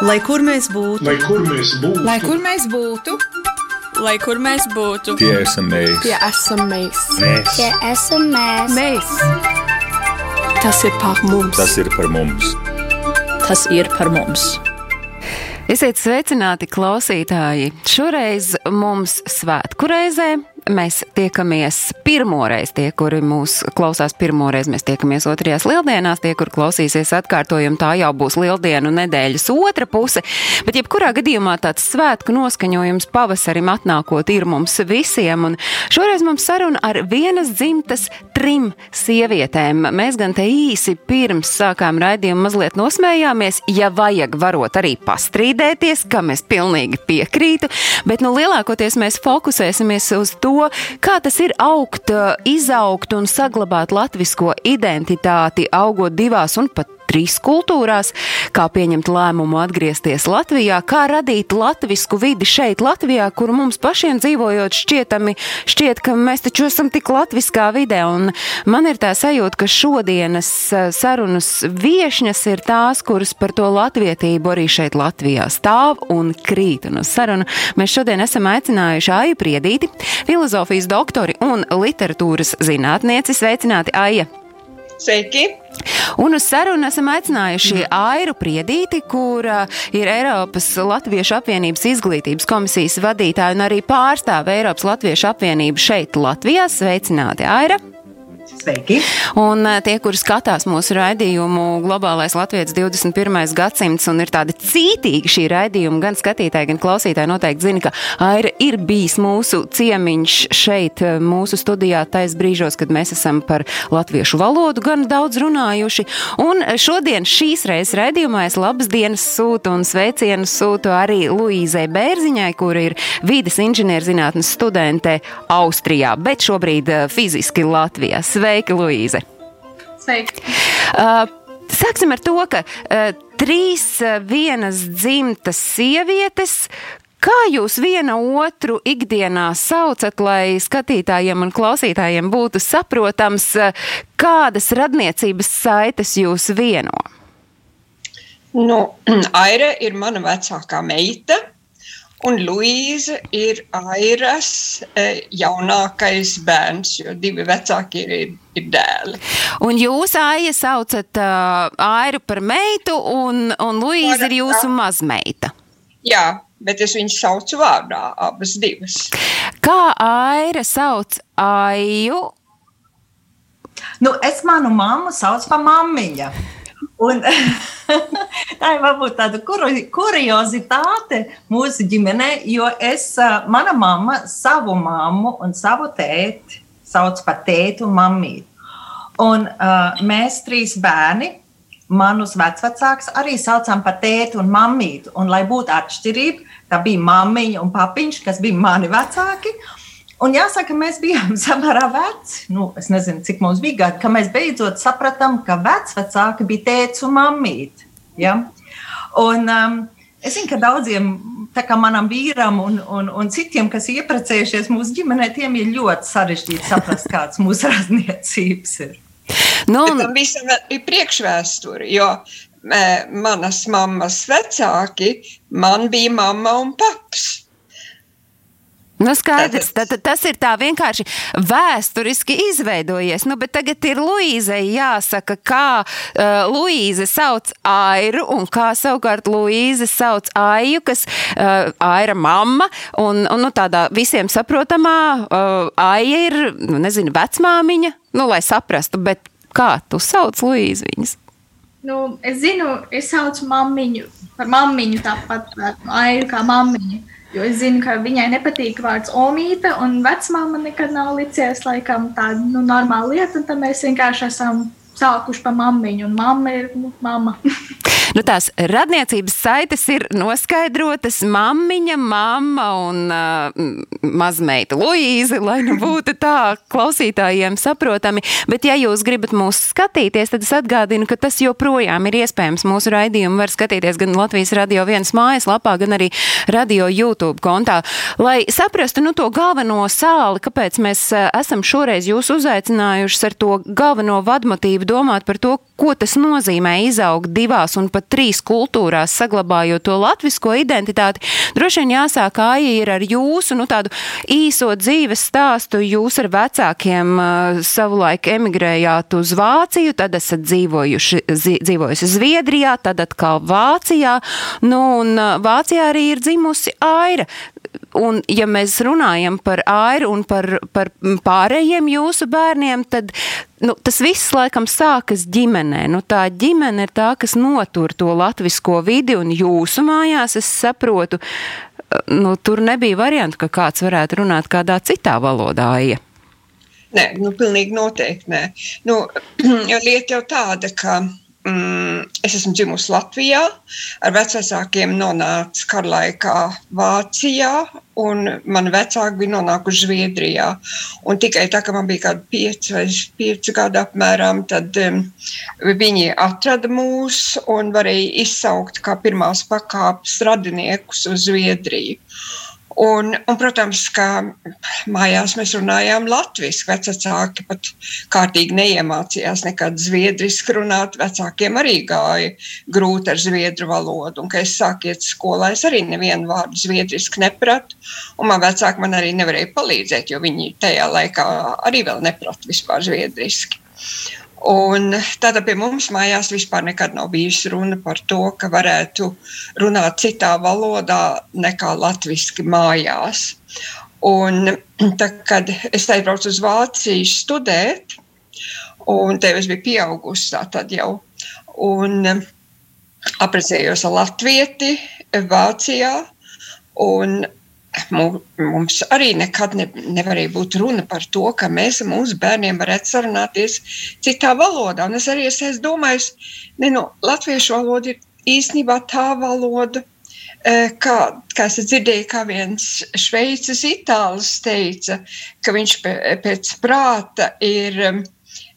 Lai kur mēs būtu, lai kur mēs būtu, lai kur mēs būtu, lai kur mēs būtu, tie esam mēs, tie esam mēs, mēs. tie esam mēs. mēs. Tas ir par mums, tas ir par mums, tas ir par mums. Esiet sveicināti, klausītāji! Šoreiz mums svētku reizē mēs tiekamies pirmoreiz, tie, kuri mūs klausās pirmoreiz, mēs tiekamies otrajās lieldienās, tie, kur klausīsies atkārtojumu, tā jau būs lieldienu nedēļas otra puse, bet jebkurā gadījumā tāds svētku noskaņojums pavasarim atnākot ir mums visiem, un šoreiz mums saruna ar vienas dzimtas trim sievietēm. Mēs gan te īsi pirms sākām raidījumu mazliet nosmējāmies, ja vajag varot arī pastrīdēties, kam es pilnīgi piekrītu, bet nu lielākoties mēs fokusēsimies uz to, to, kā tas ir augt, izaugt un saglabāt latvisko identitāti, augot divās un pat trīs kultūrās, kā pieņemt lēmumu atgriezties Latvijā, kā radīt latvisku vidi šeit Latvijā, kur mums pašiem dzīvojot šķietami, šķiet, ka mēs taču esam tik latviskā vidē, un man ir tā sajūta, ka šodienas sarunas viešņas ir tās, kuras par to latvietību arī šeit Latvijā stāv un krīt. Un uz sarunu mēs šodien esam aicinājuši Aiju Priedīti, filozofijas doktori un literatūras zinātnieci. Sveicināti, Aija! Sveiki! Un uz sarunu esam aicinājuši Airu Priedīti, kur ir Eiropas Latviešu apvienības izglītības komisijas vadītāja un arī pārstāv Eiropas Latviešu apvienību šeit Latvijā. Sveicināti, Aira! Sveiki! Un eh, tie, kuri skatās mūsu raidījumu Globālais Latvijas 21. gadsimts un ir tādi cītīgi šī raidījuma, gan skatītāji, gan klausītāji noteikti zina, ka Aira ir bijis mūsu ciemiņš šeit, eh, mūsu studijā, tais brīžos, kad mēs esam par latviešu valodu gan daudz runājuši. Un šodien šīs reizes raidījumā es labas dienas sūtu un sveicienus sūtu arī Luīzai Bērziņai, kur ir vides inženierzinātnes studente Austrijā, bet šobrīd eh, fiziski Latvijā. Sveika, Luīze! Sveiki! Uh, Sāksim ar to, ka uh, trīs uh, vienas dzimtas sievietes, Kā jūs viena otru ikdienā saucat, lai skatītājiem un klausītājiem būtu saprotams, uh, kādas radniecības saites jūs vieno? Nu, Aire ir mana vecākā meita. Un Luīza ir Airas e, jaunākais bērns, jo divi vecāki ir, ir dēli. Un jūs, Aija, saucat uh, Airu par meitu, un, un Luīza ir jūsu mazmeita. Jā, bet es viņu saucu vārdā, abas divas. Kā Aira sauc Aiju? Nu, es manu mammu saucu par mammiņu. Un, tā ir varbūt tāda kuriozitāte mūsu ģimenē, jo es, mana mamma savu mammu un savu tēti sauc par tēti un mammīti. Un uh, mēs trīs bērni, manus vecvecākus arī saucam par tēti un mammīti. Un, lai būtu atšķirība, tā bija mammiņa un papiņš, kas bija mani vecāki. Un jāsaka, mēs bijām samērā veci. Nu, es nezinu, cik mums bija gadi, kad mēs beidzot sapratām, ka vecāki bija tēvs un mammīte. Ja? Un, um, es zinu, ka daudziem, kā manam vīram un, un, un citiem, kas iepriecējušies mūsu ģimenē, tiem ir ļoti sarežģīti saprast, kāds mūsu razniecības ir. Nu, un... Tam visam ir priekšvēsture, jo manas mammas vecāki, man bija mamma un paps. Nu, skaidrs, tad, tas ir tā vienkārši vēsturiski izveidojies. Nu, bet tagad ir Luīzei jāsaka, kā uh, Luīze sauc Airu un kā savukārt Luīze sauc Aiju, kas uh, Aira mamma. Un, un nu, tādā visiem saprotamā uh, Aija ir, nu, nezinu, vecmāmiņa, nu, lai saprastu, bet kā tu sauc Luīzi viņas? Nu, es zinu, es saucu mammiņu par mammiņu tāpat, Airu kā mammiņu. Jo es zinu, ka viņai nepatīk vārds omīte, un vecmāma nekad nav licies laikam tāda nu, normāla lieta, un tad mēs vienkārši esam sākuši pa mammiņu, un mamma ir nu, mamma. nu, tās radniecības saites ir noskaidrotas mammiņa, mamma un uh, mazmeita Luīze, lai nu būtu tā klausītājiem saprotami. Bet, ja jūs gribat mūs skatīties, tad es atgādinu, ka tas joprojām ir iespējams. Mūsu raidījumu var skatīties gan Latvijas radio vienas mājaslapā, gan arī radio YouTube kontā. Lai saprastu nu, to galveno sāli, kāpēc mēs esam šoreiz jūs uzaicinājuši ar to galveno vadmotīvu domāt par to, ko tas nozīmē izaugt divās un pat trīs kultūrās, saglabājot to latvisko identitāti, droši vien jāsāk Aija ir ar jūsu, nu tādu īso dzīves stāstu. Jūs ar vecākiem savulaik emigrējāt uz Vāciju, tad esat dzīvojuši, dzīvojusi Zviedrijā, tad atkal Vācijā. Nu, un Vācijā arī ir dzimusi Aira. Un, ja mēs runājam par airu un par, par pārējiem jūsu bērniem, tad nu, tas viss laikam sākas ģimenē. Nu, tā ģimene ir tā, kas notur to latvisko vidi, un jūsu mājās es saprotu, nu, tur nebija variantu, ka kāds varētu runāt kādā citā valodā. Ja. Nē, nu, pilnīgi noteikti nē. Nu, lieta jau tāda, ka Mm, es esmu dzimusi Latvijā, ar vecākiem nonācu kara laikā Vācijā, un mani vecāki bija nonākuši Zviedrijā. Un tikai tā, ka man bija kaut kādi pieci vai pieci gadi apmēram, tad um, viņi atrada mūs un varēja izsaukt kā pirmās pakāpes radiniekus uz Zviedriju. Un, un, protams, ka mājās mēs runājām latviešu. Vecāki pat kārtīgi neiemācījās nekad zviedriski runāt. Vecākiem arī gāja grūti ar zviedru valodu. Un, kad es sāku iet skolā, es arī nevienu vārdu zviedriski nepratu. Un man vecāki man arī nevarēja palīdzēt, jo viņi tajā laikā arī vēl neprata vispār zviedriski. Un tāda pie mums mājās vispār nekad nav bijusi runa par to, ka varētu runāt citā valodā nekā latviešu mājās. Un tā, kad es aizbraucu uz Vāciju studēt, un te es biju pieaugusi tad jau, un apprecējos ar latvieti Vācijā, un Mums arī nekad ne, nevarēja būt runa par to, ka mēs mūsu bērniem varētu sarunāties citā valodā. Un es arī es esmu domājis, ka nu, latviešu valoda ir īstenībā tā valoda, eh, kā, kā es dzirdēju, kā viens šveicis itālis teica, ka viņš pēc prāta ir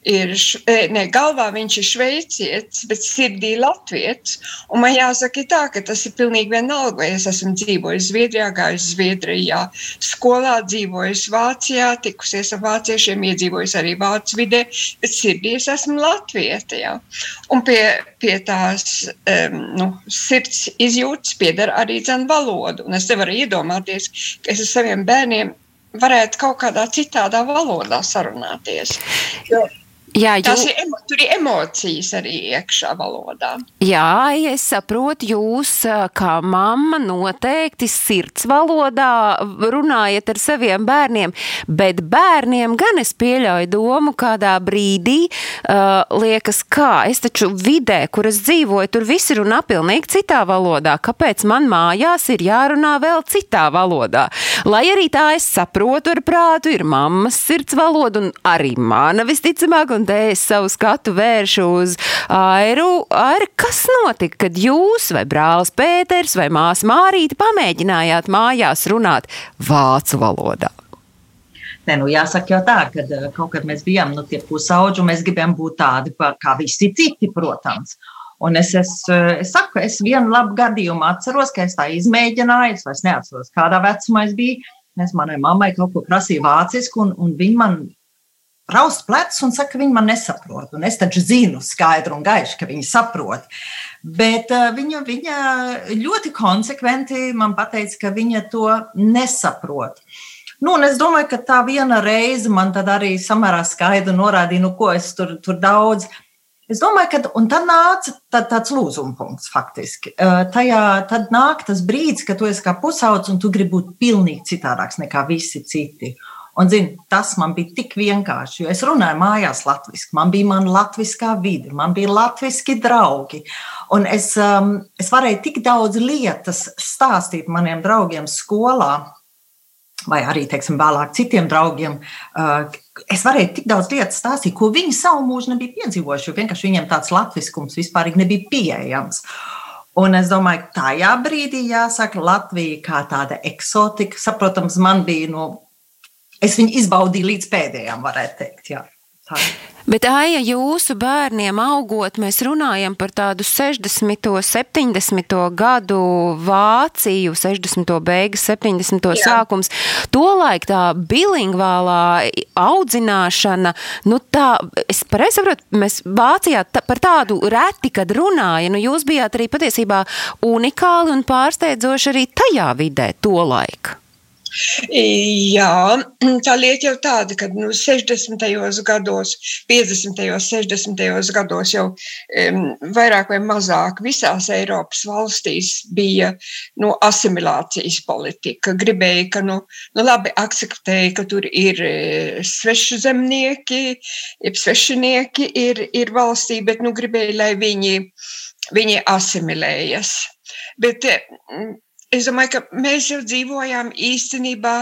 ir, e, ne, galvā viņš ir šveicietis, bet sirdī latvietis. Un man jāsaka tā, ka tas ir pilnīgi vienalga, vai es esmu dzīvojis Zviedrijā, gājis Zviedrijā, skolā dzīvojis Vācijā, tikusies ar vāciešiem, iedzīvojis arī Vācu vidē, bet sirdī es esmu latvieta, jā. Un pie, pie tās um, nu, sirds izjūtas piedara arī dzan valodu. Un es te varu iedomāties, ka es ar saviem bērniem varētu kaut kādā citādā valodā sarunāties. Jo, Jā, jo... Tas ir, emo, tur ir emocijas arī iekšā valodā. Jā, es saprotu, jūs kā mamma noteikti sirds valodā runājat ar saviem bērniem, bet bērniem gan es pieļauju domu kādā brīdī, uh, liekas, kā es taču vidē, kur es dzīvoju, tur visi runā pilnīgi citā valodā. Kāpēc man mājās ir jārunā vēl citā valodā? Lai arī tā es saprotu ar prātu, ir mammas sirds valoda un arī mana visticamāk. Un un te es savu skatu vēršu uz Airu. Aira, kas notika, kad jūs vai brālis Pēters vai māsa Mārīte pamēģinājāt mājās runāt vācu valodā? Ne, nu jāsaka jau tā, ka eh, kaut kad mēs bijām nu, tie pusauģi, un mēs gribējām būt tādi kā visi citi, protams. Un es, es, eh, es saku, es vienu labu gadījumu atceros, ka es tā izmēģināju, es vairs neatceros, kādā vecumā es biju. Es manai mammai kaut ko prasīju vāciski, un, un viņa man raust plecus un saka, ka viņi man nesaprot. Un es taču zinu skaidru un gaišu, ka viņi saprot. Bet uh, viņa, viņa ļoti konsekventi man teica, ka viņa to nesaprot. Nu, es domāju, ka tā viena reize man arī samērā skaidri norādīja, nu, ko es tur, tur daudz. Es domāju, ka tad nāca tā, tāds lūzuma punkts faktiski. Uh, tajā, tad nāk tas brīdis, kad tu esi kā pusaudzis un tu gribi būt pilnīgi citādāks nekā visi citi. Uh, Un, zin, tas man bija tik vienkārši, jo es runāju mājās latviešu, man bija mana latviskā vide, man bija latviski draugi. Un es, um, es varēju tik daudz lietas stāstīt maniem draugiem skolā, vai arī, teiksim, vēlāk citiem draugiem. Uh, es varēju tik daudz lietas stāstīt, ko viņi savu mūžu nebija piedzīvojuši, jo vienkārši viņiem tāds latviskums vispār nebija pieejams. Un es domāju, ka tajā brīdī jāsaka, Latvija kā tāda eksotika. Saprotams, man bija no es viņu izbaudīju līdz pēdējām, varētu teikt. Jā. Tā. Bet, Aija, jūsu bērniem augot, mēs runājam par tādu 60. un 70. gadu Vāciju, 60. beigas, 70. Jā. sākums. Tolaik tā bilingvālā audzināšana, nu tā, es pareizi saprotu, mēs Vācijā tā, par tādu reti, kad runāja, nu jūs bijāt arī patiesībā unikāli un pārsteidzoši arī tajā vidē tolaik. Jā, tā lieta jau tāda, ka nu, 60. gados, 50. un 60. gados jau um, vairāk vai mazāk visās Eiropas valstīs bija nu, asimilācijas politika. Gribēja, ka nu, nu, labi akceptēja, ka tur ir e, svešu zemnieki, jeb svešinieki ir, ir valstī, bet nu, gribēja, lai viņi, viņi asimilējas. Bet es domāju, ka mēs jau dzīvojām īstenībā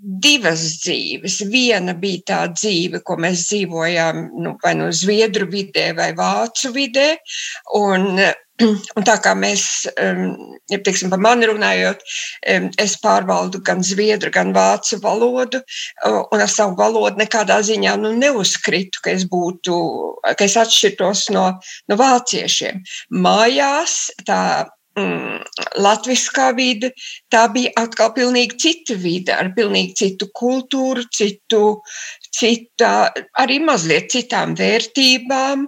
divas dzīves. Viena bija tā dzīve, ko mēs dzīvojām nu, vai no nu Zviedru vidē vai Vācu vidē. Un, un tā kā mēs, ja teiksim, par mani runājot, es pārvaldu gan zviedru, gan vācu valodu, un ar savu valodu nekādā ziņā nu, neuzkritu, ka es būtu, ka es atšķirtos no, no vāciešiem. Mājās tā mm, latviskā vide, tā bija atkal pilnīgi cita vide, ar pilnīgi citu kultūru, citu, cita, arī mazliet citām vērtībām.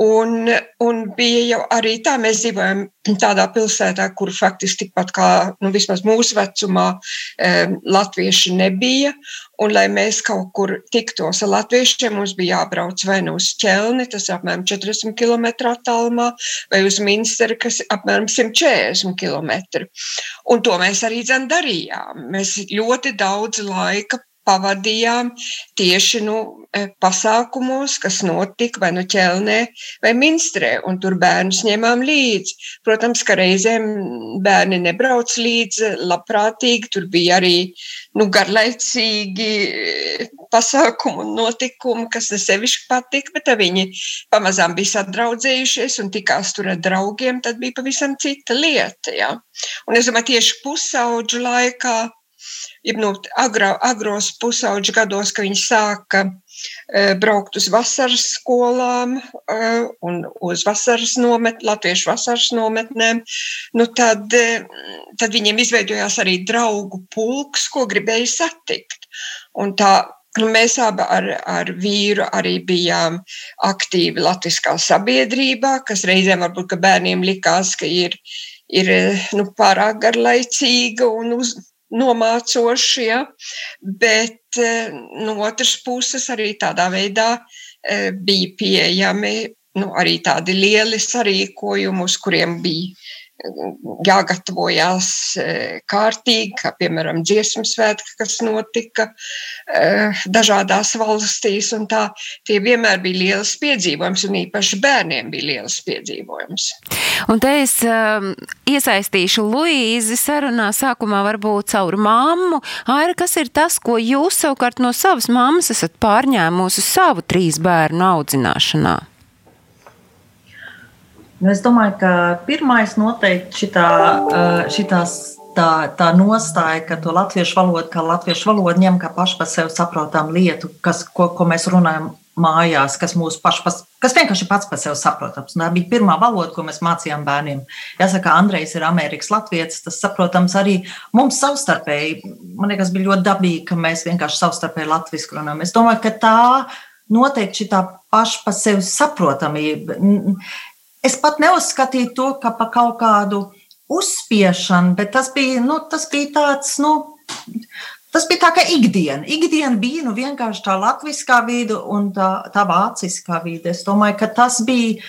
Un, un bija jau arī tā, mēs dzīvojam tādā pilsētā, kur faktiski tikpat kā nu, vismaz mūsu vecumā um, latvieši nebija. Un, lai mēs kaut kur tiktos ar latviešiem, mums bija jābrauc vai nu uz ķelni, tas apmēram 40 km attālumā, vai uz Minsteru, kas apmēram 140 km. Un to mēs arī darījām. Mēs ļoti daudz laika pavadījām tieši nu, e, pasākumos, kas notika vai nu ķelnē, vai minstrē, un tur bērnus ņēmām līdzi. Protams, ka reizēm bērni nebrauc līdzi labprātīgi, tur bija arī nu, garlaicīgi e, pasākumu un notikumi, kas ne sevišķi patika, bet viņi pamazām bija sadraudzējušies un tikās tur ar draugiem, tad bija pavisam cita lieta. Ja? Un es domāju, tieši pusauģu laikā ja, nu, agro, agros pusauģu gados, ka viņi sāka uh, braukt uz vasaras skolām uh, un uz vasaras nomet, latviešu vasaras nometnēm, nu, tad, uh, tad viņiem izveidojās arī draugu pulks, ko gribēja satikt. Un tā Nu, mēs abi ar, ar vīru arī bijām aktīvi Latvijā sabiedrībā, kas reizēm varbūt bērniem likās, ka ir, ir nu, pārāk garlaicīga un uz, nomācoši, ja? bet eh, no otras puses arī tādā veidā eh, bija pieejami nu, arī tādi lieli sarīkojumi, uz kuriem bija jāgatavojās e, kārtīgi, kā piemēram dziesmu svētki, kas notika e, dažādās valstīs. Tā, tie vienmēr bija liels piedzīvojums, un īpaši bērniem bija liels piedzīvojums. Un te es um, iesaistīšu Luīzi sarunā sākumā varbūt caur mammu. Aira, kas ir tas, ko jūs savukārt no savas mammas esat pārņēmusi savu trīs bērnu audzināšanā? Nu, es domāju, ka pirmais noteikti šitā, šitās, tā, tā nostāja, ka to latviešu valodu, kā latviešu valodu ņem kā pašu par sevi saprotamu lietu, kas, ko, ko mēs runājam mājās, kas mūsu paši, kas vienkārši pats par sevi saprotams. Un tā bija pirmā valoda, ko mēs mācījām bērniem. Jāsaka, Andrejs ir Amerikas Latvijas, tas saprotams arī mums savstarpēji. Man liekas, bija ļoti dabīgi, ka mēs vienkārši savstarpēji latviešu runājam. Es domāju, ka tā noteikti šī paša par sevi saprotamība es pat neuzskatīju to kā par kaut kādu uzspiešanu, bet tas bija, nu, tas bija tāds, nu, tas bija tā kā ikdiena. Ikdiena bija nu, vienkārši tā latviskā vide un tā, tā vāciskā vide. Es domāju, ka tas bija.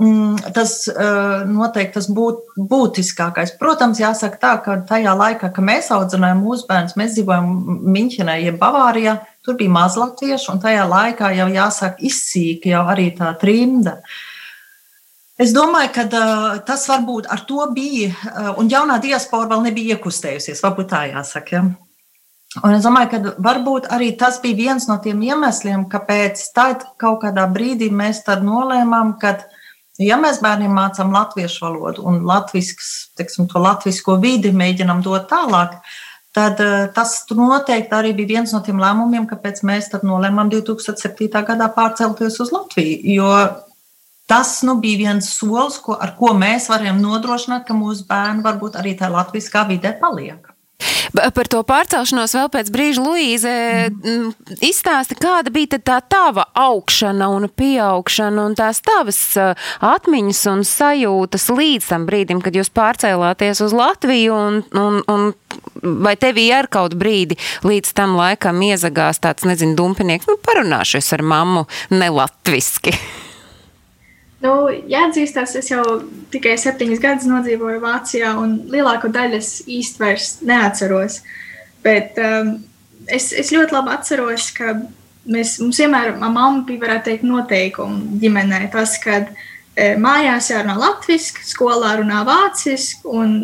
Mm, tas uh, noteikti tas būt, būtiskākais. Protams, jāsaka tā, ka tajā laikā, kad mēs audzinājām mūsu bērnus, mēs dzīvojam Miņķenē, jeb Bavārijā, tur bija maz latviešu, un tajā laikā jau jāsaka izsīka jau arī tā trimda. Uh, Es domāju, ka uh, tas varbūt ar to bija, uh, un jaunā diaspora vēl nebija iekustējusies, varbūt tā jāsaka. Ja? Un es domāju, ka varbūt arī tas bija viens no tiem iemesliem, kāpēc tad kaut kādā brīdī mēs nolēmām, ka, ja mēs bērniem mācām latviešu valodu un latvisks, teksim, to latvisko vidi mēģinam dot tālāk, tad uh, tas noteikti arī bija viens no tiem lēmumiem, kāpēc mēs nolēmām 2007. gadā pārcelties uz Latviju. Jo tas nu, bija viens solis, ko, ar ko mēs varam nodrošināt, ka mūsu bērni varbūt arī tajā latviskā vidē paliek. Par to pārcelšanos vēl pēc brīža, Luīze, izstāsti, kāda bija tā tava augšana un pieaugšana un tās tavas atmiņas un sajūtas līdz tam brīdim, kad jūs pārcēlāties uz Latviju un, un, un vai tevī ar kaut brīdi līdz tam laikam iezagās tāds, nezinu, dumpinieks, nu parunāšies ar mammu nelatviski. Nu, jāatzīstās, es jau tikai septiņus gadus nodzīvoju Vācijā, un lielāko daļu es īsti vairs neatceros. Bet um, es, es ļoti labi atceros, ka mēs, mums vienmēr, mamma bija, varētu teikt, noteikumi ģimenē. Tas, ka e, mājās jārunā latviešu, skolā runā vāciski, un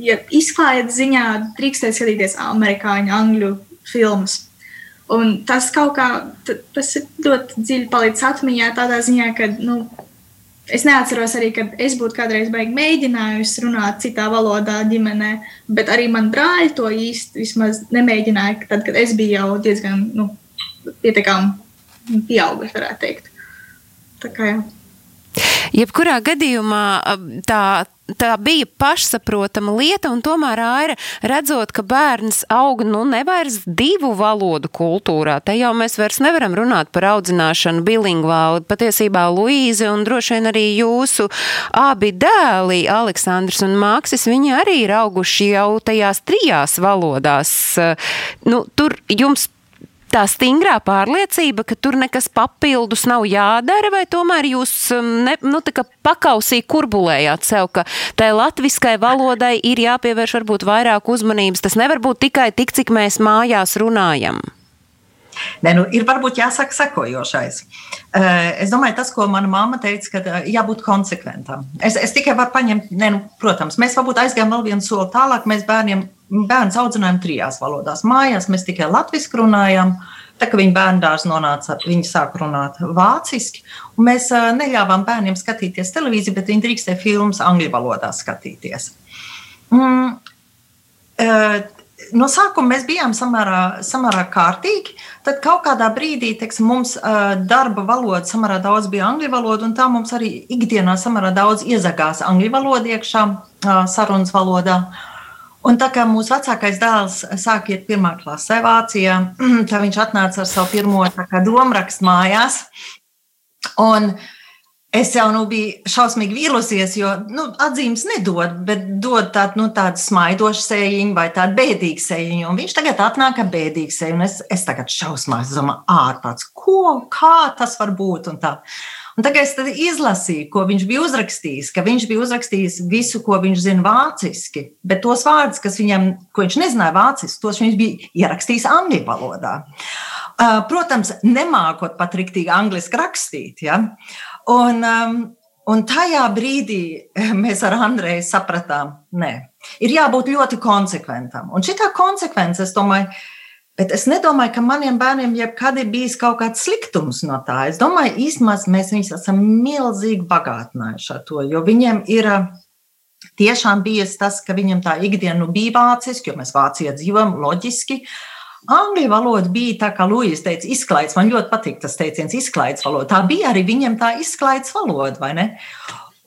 ja izklaides ziņā drīkstēja skatīties amerikāņu, angļu filmas. Un tas kaut kā, tas ir ļoti dziļi palicis atmiņā tādā ziņā, ka, nu, Es neatceros arī, ka es būtu kādreiz mēģinājusi runāt citā valodā ģimenē, bet arī man brāļi to īsti nemēģināja, tad, kad es biju jau diezgan nu, pietiekami pieauguši, varētu teikt. Tā kā jā. Jebkurā gadījumā tā tā bija pašsaprotama lieta, un tomēr Aira, redzot, ka bērns aug nu nevairs divu valodu kultūrā, te jau mēs vairs nevaram runāt par audzināšanu bilingvāli. Patiesībā Luīze un droši vien arī jūsu abi dēli, Aleksandrs un Māksis, viņi arī ir auguši jau tajās trijās valodās. Nu, tur jums tā stingrā pārliecība, ka tur nekas papildus nav jādara, vai tomēr jūs um, ne, nu, pakausī kurbulējāt sev, ka tai latviskai valodai ir jāpievērš varbūt vairāk uzmanības. Tas nevar būt tikai tik, cik mēs mājās runājam. Ne, nu, ir varbūt jāsaka sekojošais. Eh, es domāju, tas, ko mana mamma teica, ka eh, jābūt konsekventam. Es, es tikai varu paņemt, ne, nu, protams, mēs varbūt aizgājām vēl vienu soli tālāk. Mēs bērniem bērns audzinājām trijās valodās. Mājās mēs tikai latviešu runājām. Tā kā viņa bērnu dārzā nonāca, viņi sāka runāt vāciski. Mēs neļāvām bērniem skatīties televīziju, bet viņi drīkstēja filmas angļu valodā skatīties. Mm, no sākuma mēs bijām samērā, samērā kārtīgi. Tad kaut kādā brīdī teiksim, mums darba valoda samērā daudz bija angļu valoda, un tā mums arī ikdienā samērā daudz iezagās angļu valoda iekšā sarunas valodā. Un tā kā mūsu vecākais dēls sāk iet pirmā klasē Vācijā, tad viņš atnāca ar savu pirmo domārakstu mājās. Un es jau nu, biju šausmīgi vīlusies, jo nu, atzīmes nedod, bet dod tādu, nu, tādu smaidošu sējiņu vai tādu bēdīgu sējiņu. Un viņš tagad atnāk ar bēdīgu sējiņu. Es, es tagad šausmās, domāju, ārpats, ko, kā tas var būt. Un tā. Un tagad es izlasīju, ko viņš bija uzrakstījis, ka viņš bija uzrakstījis visu, ko viņš zina vāciski, bet tos vārdus, kas viņam, ko viņš nezināja vāciski, tos viņš bija ierakstījis angļu valodā. Protams, nemākot pat riktīgi angliski rakstīt. Ja? Un, un tajā brīdī mēs ar Andreju sapratām, ka ir jābūt ļoti konsekventam. Un šī konsekvence, es domāju, Bet es nedomāju, ka maniem bērniem jebkad ir bijis kaut kāds sliktums no tā. Es domāju, īstenībā mēs viņus esam milzīgi bagātinājuši ar to, jo viņiem ir tiešām bijis tas, ka viņam tā ikdiena nu, bija vāciski, jo mēs Vācijā dzīvojam loģiski. Angļu valoda bija tā, kā Lūija teica, izklaides. Man ļoti patīk tas teiciens, izklaides valoda. Tā bija arī viņiem tā izklaides valoda, vai ne?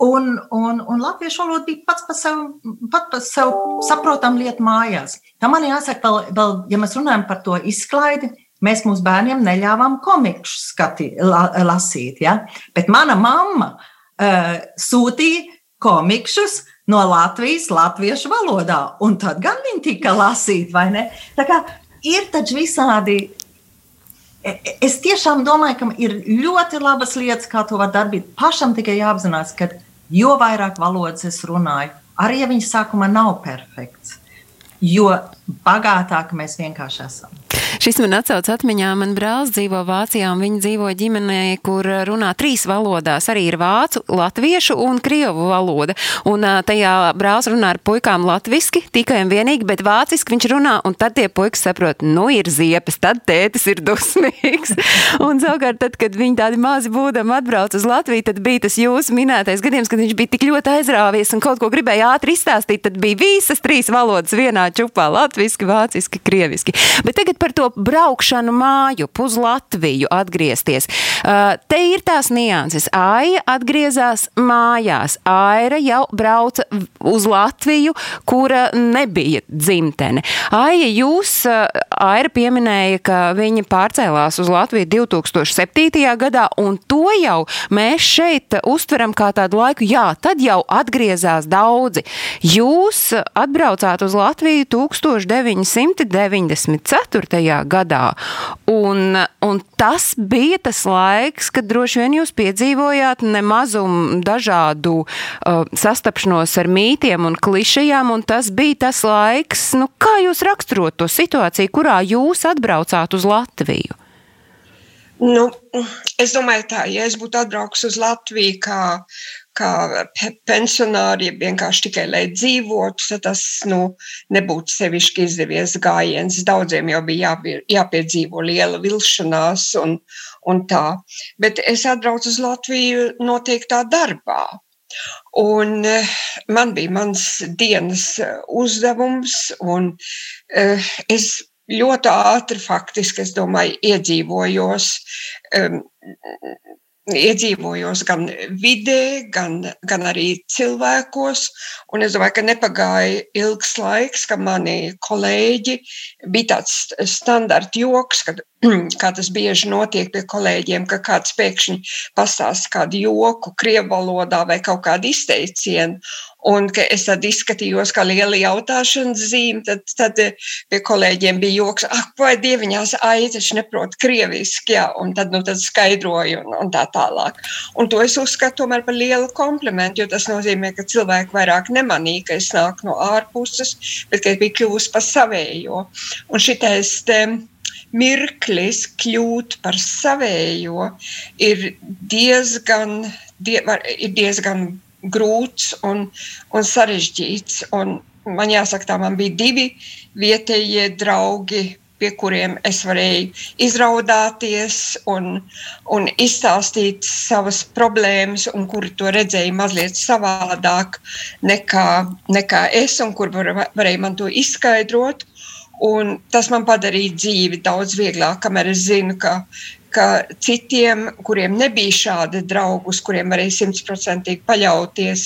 Un, un, un latviešu valoda bija pats par sevi, pat par sevi saprotamu lietu mājās. Tā man jāsaka, vēl, vēl, ja mēs runājam par to izklaidi, mēs mūsu bērniem neļāvām komiksus skati, la, lasīt. Ja? Bet mana mamma uh, sūtīja komiksus no Latvijas, latviešu valodā, un tad gan viņi tika lasīti, vai ne? Tā kā ir taču visādi. E, e, es tiešām domāju, ka ir ļoti labas lietas, kā to var darīt. Pašam tikai jāapzinās, ka jo vairāk valodas es runāju, arī ja viņas sākumā nav perfekts, jo bagātāki mēs vienkārši esam. Šis man atsauc atmiņā, man brālis dzīvo Vācijā, un viņi dzīvo ģimenē, kur runā trīs valodās. Arī ir vācu, latviešu un krievu valoda. Un tajā brālis runā ar puikām latviski, tikai un vienīgi, bet vāciski viņš runā, un tad tie puikas saprot, nu ir ziepes, tad tētis ir dusmīgs. un savukārt, tad, kad viņi tādi mazi būdami atbrauc uz Latviju, tad bija tas jūsu minētais gadījums, kad viņš bija tik ļoti aizrāvies un kaut ko gribēja ātri izstāstīt, tad bija visas trīs valodas vienā čupā - latviski, vāciski, krieviski. Bet tagad par to braukšanu māju, uz Latviju atgriezties. Uh, te ir tās nianses. Aija atgriezās mājās. Aira jau brauca uz Latviju, kura nebija dzimtene. Aija, jūs, uh, Aira pieminēja, ka viņa pārcēlās uz Latviju 2007. gadā, un to jau mēs šeit uztveram kā tādu laiku, jā, tad jau atgriezās daudzi. Jūs atbraucāt uz Latviju 1994. Gadā, un, un tas bija tas laiks, kad droši vien jūs piedzīvojāt nemazumu dažādu uh, sastapšanos ar mītiem un klišajām, un tas bija tas laiks, nu, kā jūs raksturot to situāciju, kurā jūs atbraucāt uz Latviju? Nu, es domāju, tā, ja es būtu atbraucis uz Latviju kā kā pensionāri, vienkārši tikai lai dzīvotu, tad tas nu, nebūtu sevišķi izdevies gājiens. Daudziem jau bija jāpie, jāpiedzīvo liela vilšanās un, un tā. Bet es atbraucu uz Latviju noteiktā darbā. Un eh, man bija mans dienas uzdevums, un uh, es ļoti ātri, faktiski, es domāju, iedzīvojos um, iedzīvojos gan vidē, gan, gan arī cilvēkos. Un es domāju, ka nepagāja ilgs laiks, ka mani kolēģi bija tāds standarta joks, kad, kā tas bieži notiek pie kolēģiem, ka kāds pēkšņi pastāsta kādu joku krievu valodā vai kaut kādu izteicienu. Un es tad izskatījos, kā liela jautāšanas zīme. Tad, tad pie kolēģiem bija joks, ah, vai dieviņās aitaši neprot krieviski, jā, un tad, nu, tad skaidroju un, un tā tālāk. Un to es uzskatu tomēr par lielu komplimentu, jo tas nozīmē, ka cilvēki vairāk nemanīja, ka es nāku no ārpuses, bet ka es biju kļuvusi par savējo. Un šitais te, mirklis kļūt par savējo ir diezgan, die, ir diezgan grūts un, un sarežģīts. Un man jāsaka, tā man bija divi vietējie draugi, pie kuriem es varēju izraudāties un, un izstāstīt savas problēmas, un kuri to redzēja mazliet savādāk nekā, nekā es, un kur var, varēja man to izskaidrot. Un tas man padarīja dzīvi daudz vieglāk, kamēr es zinu, ka ka citiem, kuriem nebija šādi draugi, uz kuriem varēja simtprocentīgi paļauties,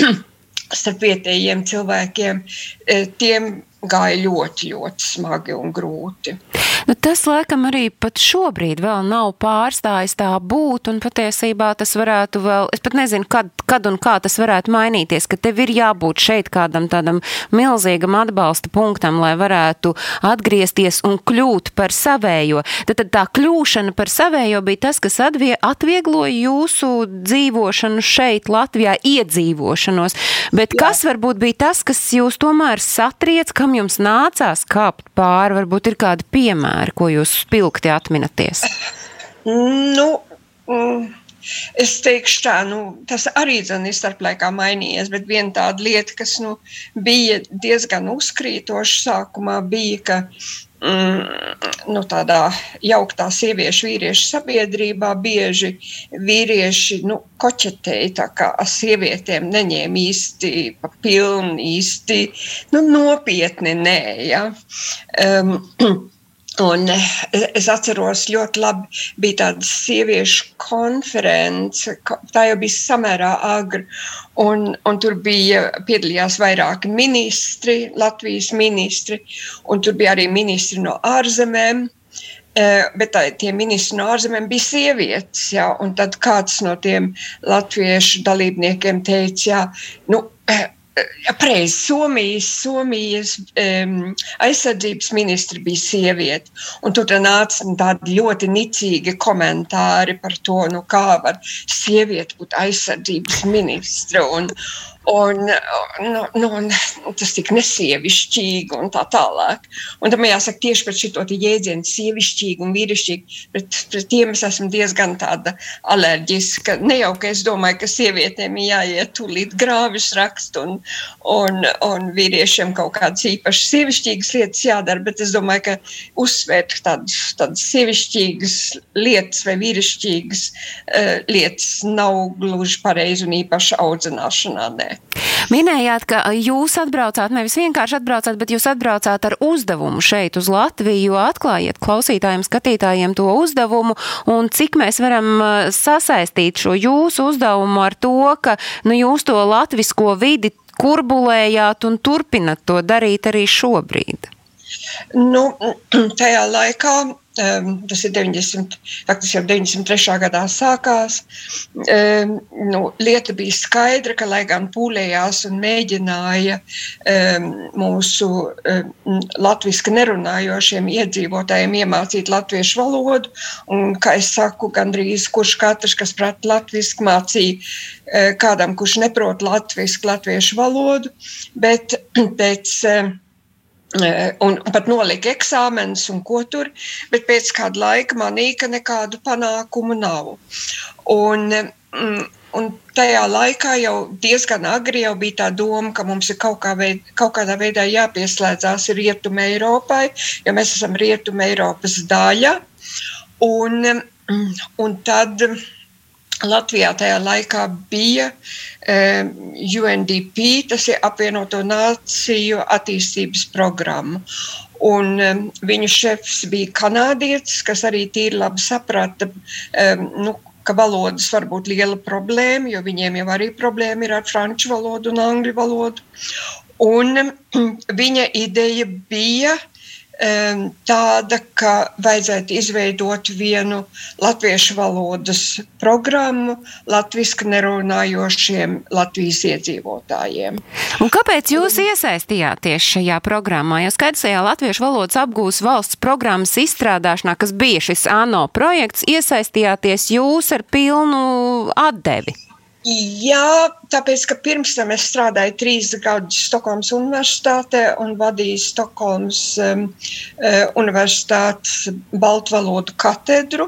starp vietējiem cilvēkiem, eh, tiem gāja ļoti, ļoti smagi un grūti. Nu, tas laikam arī pat šobrīd vēl nav pārstājis tā būt, un patiesībā tas varētu vēl, es pat nezinu, kad, kad un kā tas varētu mainīties, ka tev ir jābūt šeit kādam tādam milzīgam atbalsta punktam, lai varētu atgriezties un kļūt par savējo. Tad, tad tā kļūšana par savējo bija tas, kas atvie, atviegloja jūsu dzīvošanu šeit, Latvijā, iedzīvošanos. Bet Jā. kas varbūt bija tas, kas jūs tomēr satriec, kam jums nācās kāpt pāri? Varbūt ir kādi piemēri piemēri, ko jūs spilgti atminaties? Nu, mm. Es teikšu, tā, nu, tas arī ir starplaikā mainījies, bet viena tāda lieta, kas nu, bija diezgan uzkrītoša sākumā, bija, ka mm, nu, tādā jauktā sieviešu vīriešu sabiedrībā bieži vīrieši nu, koķetēja tā kā sievietēm, neņēma īsti pa pilnu, īsti nu, nopietni nē. Ja? Um, Un eh, es atceros, ļoti labi bija tāda sieviešu konference. Tā jau bija samērā agri. Un, un tur bija piedalījās vairāki ministri, Latvijas ministri, un tur bija arī ministri no ārzemēm. Eh, bet tā, tie ministri no ārzemēm bija sievietes. Un tad kāds no tiem latviešu dalībniekiem teica, ja, nu, eh, Pareizi, Somijas, Somijas um, aizsardzības ministra bija sieviete. Tur nāca tādi ļoti nicīgi komentāri par to, nu, kā var sieviete būt aizsardzības ministra. Un, Un, nu, nu, tas tik nesievišķīgi un tā tālāk. Un tam jāsaka tieši par šo jēdzienu sievišķīgi un vīrišķīgi. Pret, pret tiem es esmu diezgan tāda alerģiska. Ne jau, ka es domāju, ka sievietēm jāiet tūlīt grāvis rakst un, un, un vīriešiem kaut kādas īpašas sievišķīgas lietas jādara, bet es domāju, ka uzsvērt tādas, tādas sievišķīgas lietas vai vīrišķīgas uh, lietas nav gluži pareizi un īpaši audzināšanā. Nē. Minējāt, ka jūs atbraucāt, nevis vienkārši atbraucāt, bet jūs atbraucāt ar uzdevumu šeit uz Latviju, atklājiet klausītājiem, skatītājiem to uzdevumu, un cik mēs varam uh, sasaistīt šo jūsu uzdevumu ar to, ka nu, jūs to latvisko vidi kurbulējāt un turpinat to darīt arī šobrīd. Nu, tajā laikā tas ir 90, faktiski jau 93. gadā sākās. Um, nu, lieta bija skaidra, ka lai gan pūlējās un mēģināja um, mūsu latviešu nerunājošiem iedzīvotājiem iemācīt latviešu valodu, un, kā es saku, gandrīz kurš katrs, kas prāt latviešu, mācīja kādam, kurš neprot latviešu, latviešu valodu, bet pēc un pat nolika eksāmenus un ko tur, bet pēc kāda laika manīja, ka nekādu panākumu nav. Un, mm, un tajā laikā jau diezgan agri jau bija tā doma, ka mums ir kaut, kā veid, kaut kādā veidā jāpieslēdzās Rietumē Eiropai, jo mēs esam Rietumē Eiropas daļa. Un, mm, un tad Latvijā tajā laikā bija um, UNDP, tas ir apvienoto nāciju attīstības programma. Un, um, viņu šefs bija kanādietis, kas arī tīri labi saprata, um, nu, ka valodas var būt liela problēma, jo viņiem jau arī problēma ir ar franču valodu un angļu valodu. Un viņa ideja bija tāda, ka vajadzētu izveidot vienu latviešu valodas programmu latviešu nerunājošiem Latvijas iedzīvotājiem. Un kāpēc jūs iesaistījāties šajā programmā? Jo skaidrs, ka latviešu valodas apgūs valsts programmas izstrādāšanā, kas bija šis ANO projekts, iesaistījāties jūs ar pilnu atdevi. Jā, tāpēc, ka pirms tam es strādāju trīs gadus Stokholmas Universitātē un vadīju Stokholmas um, uh, Universitātes Baltvalodu katedru.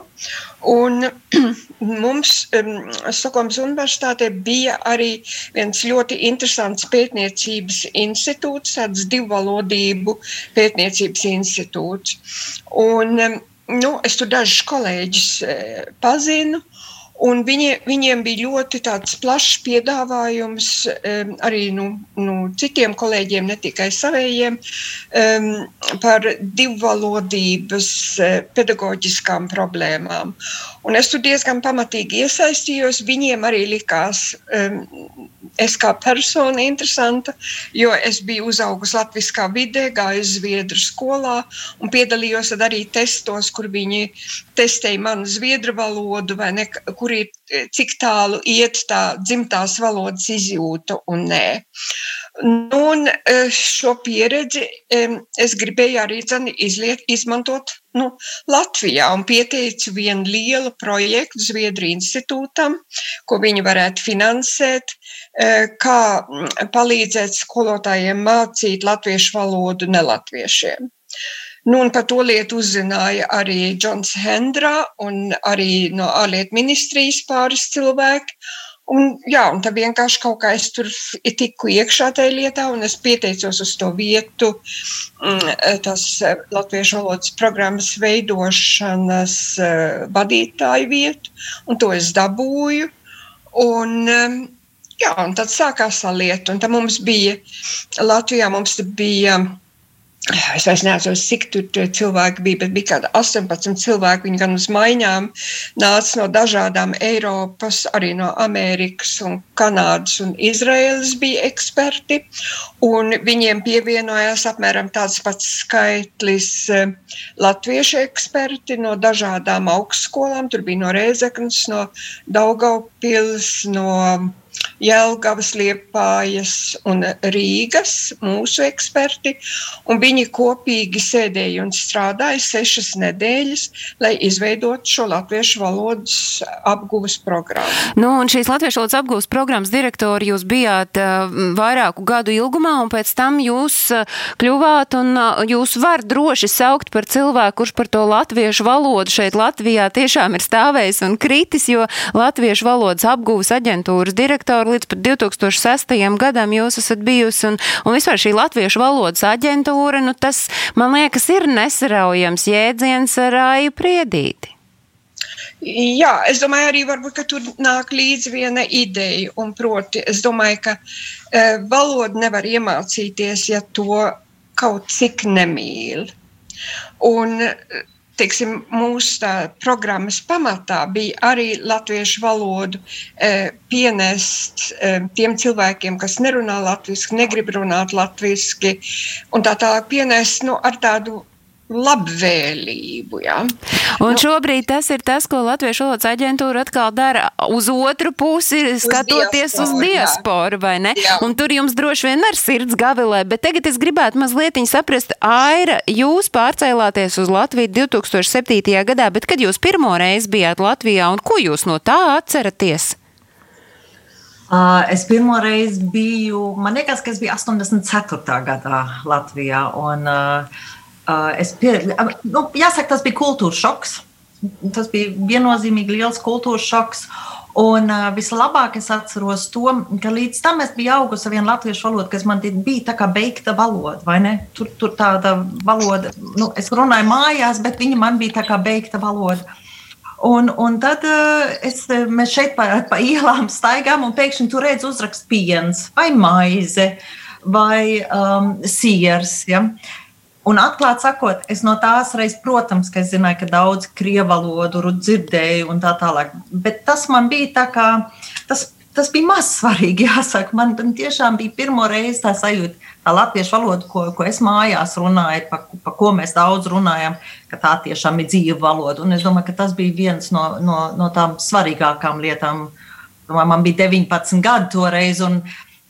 Un mums um, Stokholmas Universitātē bija arī viens ļoti interesants pētniecības institūts, tāds divvalodību pētniecības institūts. Un, um, nu, es tur dažus kolēģus uh, pazinu. Un viņi, viņiem bija ļoti plašs piedāvājums um, arī nu, nu, citiem kolēģiem, ne tikai savējiem, um, par divvalodības uh, pedagoģiskām problēmām. Un es tur diezgan pamatīgi iesaistījos. Viņiem arī likās, um, es kā persona interesanta, jo es biju uzaugusi Latvijā vidē, gāju Zviedru skolā un piedalījos arī testos, kur viņi testēja manu zviedru valodu, vai ne, kur ir cik tālu iet tā dzimtās valodas izjūta un nē. Nu, un e, šo pieredzi es gribēju arī izliet, izmantot nu, Latvijā un pieteicu vienu lielu projektu Zviedru institūtam, ko viņi varētu finansēt, e, kā palīdzēt skolotājiem mācīt latviešu valodu nelatviešiem. Nu, par to lietu uzzināja arī Džons Hendra un arī no ārlietu ministrijas pāris cilvēki. Un, jā, un tā vienkārši kaut kā es tur tiku iekšā tajā lietā, un es pieteicos uz to vietu, mm, tas eh, latviešu valodas programmas veidošanas eh, vadītāju vietu, un to es dabūju. Un, eh, jā, un tad sākās tā lieta, un tā mums bija, Latvijā mums bija Es vairs neatceros, cik tur cilvēki bija, bet bija kaut kādi 18 cilvēki. Viņi gan uz maiņām nāca no dažādām Eiropas, arī no Amerikas, un Kanādas un Izraēlas bija eksperti. Viņiem pievienojās apmēram tāds pats skaitlis eh, latviešu eksperti no dažādām augstskolām. Tur bija no Rēzeknas, no Daugaupils, no Jelgavas, Liepājas un Rīgas mūsu eksperti, un viņi kopīgi sēdēja un strādāja sešas nedēļas, lai izveidotu šo latviešu valodas apgūves programmu. Nu, un šīs latviešu valodas apgūves programmas direktori jūs bijāt uh, vairāku gadu ilgumā, un pēc tam jūs uh, kļuvāt, un uh, jūs var droši saukt par cilvēku, kurš par to latviešu valodu šeit Latvijā tiešām ir stāvējis un kritis, jo latviešu valodas apgūves aģentūras direktori līdz pat 2006. gadam jūs esat bijusi, un, un vispār šī latviešu valodas aģentūra, nu tas, man liekas, ir nesaraujams jēdziens ar āju priedīti. Jā, es domāju, arī varbūt, tur nāk līdzi viena ideja, proti, es domāju, ka e, valodu nevar iemācīties, ja to kaut cik nemīl. Un, teiksim, mūsu tā, programmas pamatā bija arī latviešu valodu e, pienest e, tiem cilvēkiem, kas nerunā latviešu, negrib runāt latviešu, un tā tālāk pienest nu, ar tādu labvēlību. Ja? Un nu, šobrīd tas ir tas, ko Latviešu valodas aģentūra atkal dara uz otru pusi, skatoties uz diasporu, uz diasporu vai ne? Jā. Un tur jums droši vien ar sirds gavilē, bet tagad es gribētu mazliet saprast, Aira, jūs pārcēlāties uz Latviju 2007. gadā, bet kad jūs pirmo reizi bijāt Latvijā un ko jūs no tā atceraties? Es pirmo reizi biju, man liekas, ka es biju 84. gadā Latvijā. Un, Uh, es pie, nu, jāsaka, tas bija kultūras šoks. Tas bija viennozīmīgi liels kultūras šoks. Un uh, vislabāk es atceros to, ka līdz tam es biju augusi ar vienu latviešu valodu, kas man bija tā kā beigta valoda, vai ne? Tur, tur tāda valoda, nu, es runāju mājās, bet viņa man bija tā kā beigta valoda. Un, un tad uh, es, mēs šeit pa, pa ielām staigājām, un pēkšņi tur redzu uzrakst piens vai maize vai um, siers. Ja? Uh, Un atklāti sakot, es no tās reizes, protams, ka es zināju, ka daudz krievu valodu dzirdēju un tā tālāk. Bet tas man bija tā kā, tas, tas bija maz svarīgi, jāsaka. Man tiešām bija pirmo reizi tā sajūta, tā latviešu valoda, ko, ko es mājās runāju, pa, pa ko mēs daudz runājam, ka tā tiešām ir dzīva valoda. Un es domāju, ka tas bija viens no, no, no tām svarīgākām lietām. Man bija 19 gadi toreiz, un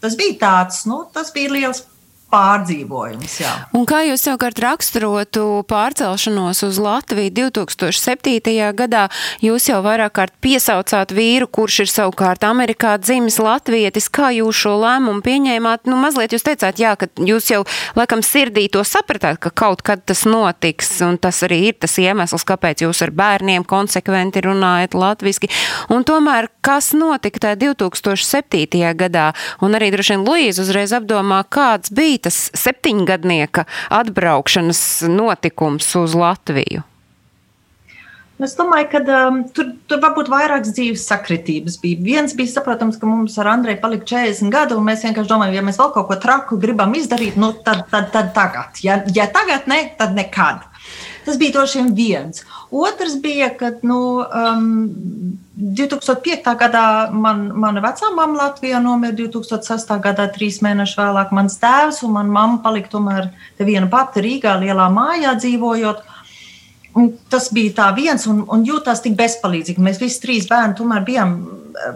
tas bija tāds, nu, tas bija liels pārdzīvojums. Jā. Un kā jūs savukārt raksturotu pārcelšanos uz Latviju 2007. gadā? Jūs jau vairāk kārt piesaucāt vīru, kurš ir savukārt Amerikā dzimis latvietis. Kā jūs šo lēmumu pieņēmāt? Nu, mazliet jūs teicāt, jā, ka jūs jau laikam sirdī to sapratāt, ka kaut kad tas notiks, un tas arī ir tas iemesls, kāpēc jūs ar bērniem konsekventi runājat latviski. Un tomēr, kas notika tajā 2007. gadā? Un arī droši vien Luīza uzreiz apdomā, kāds bija bija tas septiņgadnieka atbraukšanas notikums uz Latviju? Es domāju, ka um, tur, tur varbūt vairākas dzīves sakritības bija. Viens bija saprotams, ka mums ar Andreju palika 40 gadi, un mēs vienkārši domājam, ja mēs vēl kaut ko traku gribam izdarīt, nu, tad, tad, tad tagad. Ja, ja tagad ne, tad nekad. Tas bija droši vien viens. Otrs bija, kad nu, um, 2005. gadā man, mana vecā mamma Latvijā nomira 2006. gadā, trīs mēnešus vēlāk. Mans tēvs un mana mamma palika tomēr viena pati Rīgā, lielā mājā dzīvojot. Un tas bija tā viens, un, un jūtās tik bezpalīdzīgi. Mēs visi trīs bērni tomēr bijām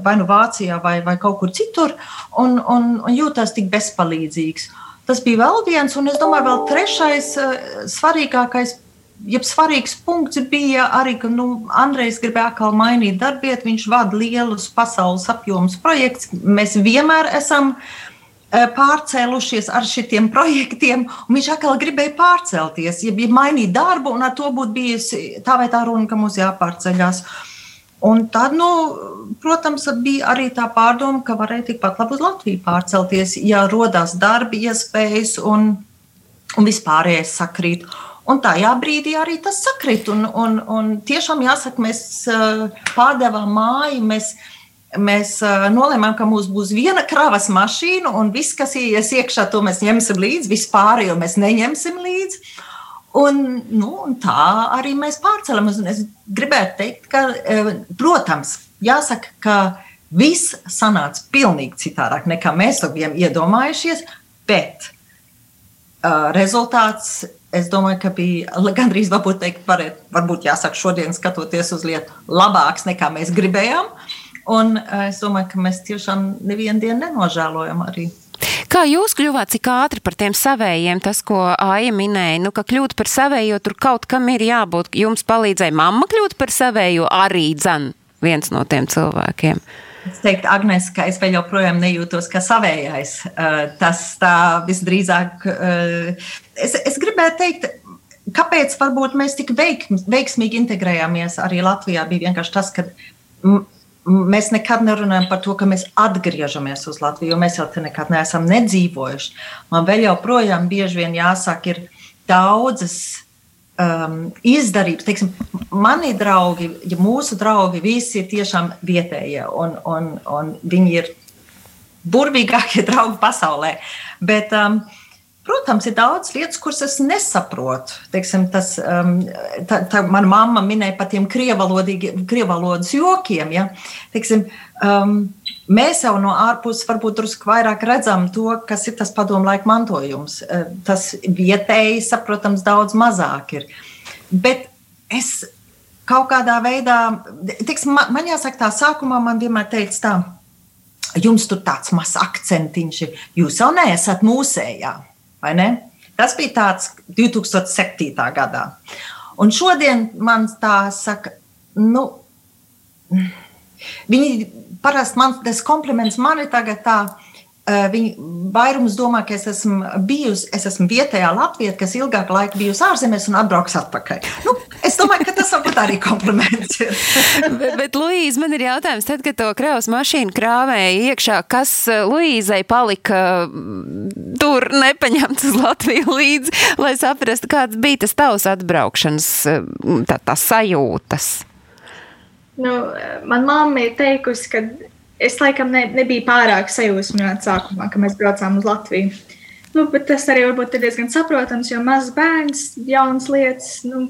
vai nu Vācijā, vai, vai kaut kur citur, un, un, un jūtās tik bezpalīdzīgs. Tas bija vēl viens, un es domāju, vēl trešais eh, svarīgākais jeb svarīgs punkts bija arī, ka nu, Andrejs gribēja atkal mainīt darbvietu. Viņš vada lielus pasaules apjomus projekts. Mēs vienmēr esam e, pārcēlušies ar šiem projektiem, un viņš atkal gribēja pārcelties, ja bija mainīt darbu, un ar to būtu bijusi tā vai tā runa, ka mums jāpārceļās. Un tad, nu, protams, bija arī tā pārdoma, ka varēja tikpat labi uz Latviju pārcelties, ja radās darba iespējas un, un vispārējais sakrīt. Un tajā brīdī arī tas sakrit. Un, un, un tiešām jāsaka, mēs uh, pārdevām māju. Mēs, mēs uh, nolēmām, ka mums būs viena kravas mašīna, un viss, kas ies iekšā, to mēs ņemsim līdzi. Vispārējo mēs neņemsim līdzi. Un, nu, un tā arī mēs pārcēlamies. Es gribētu teikt, ka, uh, protams, jāsaka, ka viss sanāca pilnīgi citādāk nekā mēs to bijām iedomājušies, bet uh, rezultāts es domāju, ka bija gandrīz varbūt, teikt, varēt, varbūt jāsaka, šodien skatoties uz lietu, labāks nekā mēs gribējām. Un uh, es domāju, ka mēs tiešām nevienu dienu nenožēlojam arī. Kā jūs kļuvāt cik ātri par tiem savējiem, tas, ko Aija minēja, nu, ka kļūt par savējo, tur kaut kam ir jābūt. Jums palīdzēja mamma kļūt par savējo arī dzan viens no tiem cilvēkiem. Es teiktu, Agnēs, ka es vēl joprojām nejūtos kā savējais. Uh, tas tā visdrīzāk, uh, es, es gribētu teikt, kāpēc varbūt mēs tik veik, veiksmīgi integrējāmies arī Latvijā, bija vienkārši tas, ka mēs nekad nerunājam par to, ka mēs atgriežamies uz Latviju, jo mēs jau te nekad neesam nedzīvojuši. Man vēl joprojām bieži vien jāsaka, ir daudzas um, izdarības. Teiksim, mani draugi, ja mūsu draugi, visi ir tiešām vietējie, un, un, un viņi ir burvīgākie draugi pasaulē. Bet, um, Protams, ir daudz lietas, kuras es nesaprotu. Teiksim, tas, um, tā, tā, mana mamma minēja par tiem krievalodas jokiem. Ja? Teiksim, um, mēs jau no ārpuses varbūt drusku vairāk redzam to, kas ir tas padomu laika mantojums. Uh, tas vietēji, saprotams, daudz mazāk ir. Bet es kaut kādā veidā, teiksim, man, man jāsaka, tā sākumā man vienmēr teica tā. Jums tur tāds mazs akcentiņš ir. Jūs jau neesat mūsējā. Tas bija tāds 2007. gadā. Un šodien man tā saka, nu, viņi parasti man tas kompliments man ir tagad tā. Eh, viņi vairums domā, ka es esmu bijusi, es esmu vietējā Latvijā, kas ilgāku laiku bijusi ārzemēs un atbrauks atpakaļ. Nu, es domāju, ka tas varbūt arī kompliments ir. bet, bet Luīze, man ir jautājums, tad, kad to kravas mašīnu krāvēja iekšā, kas eh, Luīzai palika mm, tur nepaņemts uz Latviju līdzi, lai saprastu, kāds bija tas tavs atbraukšanas eh, tā, tā sajūtas? Nu, man mamma ir teikusi, ka es laikam ne, nebiju pārāk sajūsmināts sākumā, kad mēs braucām uz Latviju. Nu, bet tas arī varbūt ir diezgan saprotams, jo mazs bērns, jaunas lietas. Nu,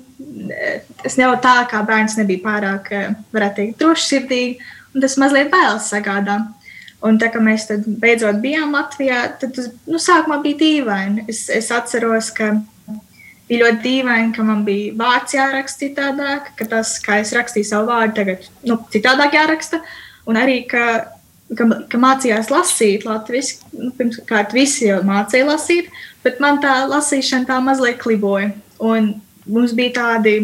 es jau tā kā bērns nebija pārāk, eh, varētu teikt, drošsirdīgi, un tas mazliet bailes sagādā. Un tā kā mēs beidzot bijām Latvijā, tad tas nu, sākumā bija dīvaini. Es, es atceros, ka bija ļoti dīvaini, ka man bija vārds jāraksta citādāk, ka tas, kā es rakstīju savu vārdu, tagad nu, citādāk jāraksta. Uh, Un arī, ka, ka, ka mācījās lasīt latviešu, nu, pirmkārt, visi jau mācīja lasīt, bet man tā lasīšana tā mazliet kliboja. Un mums bija tādi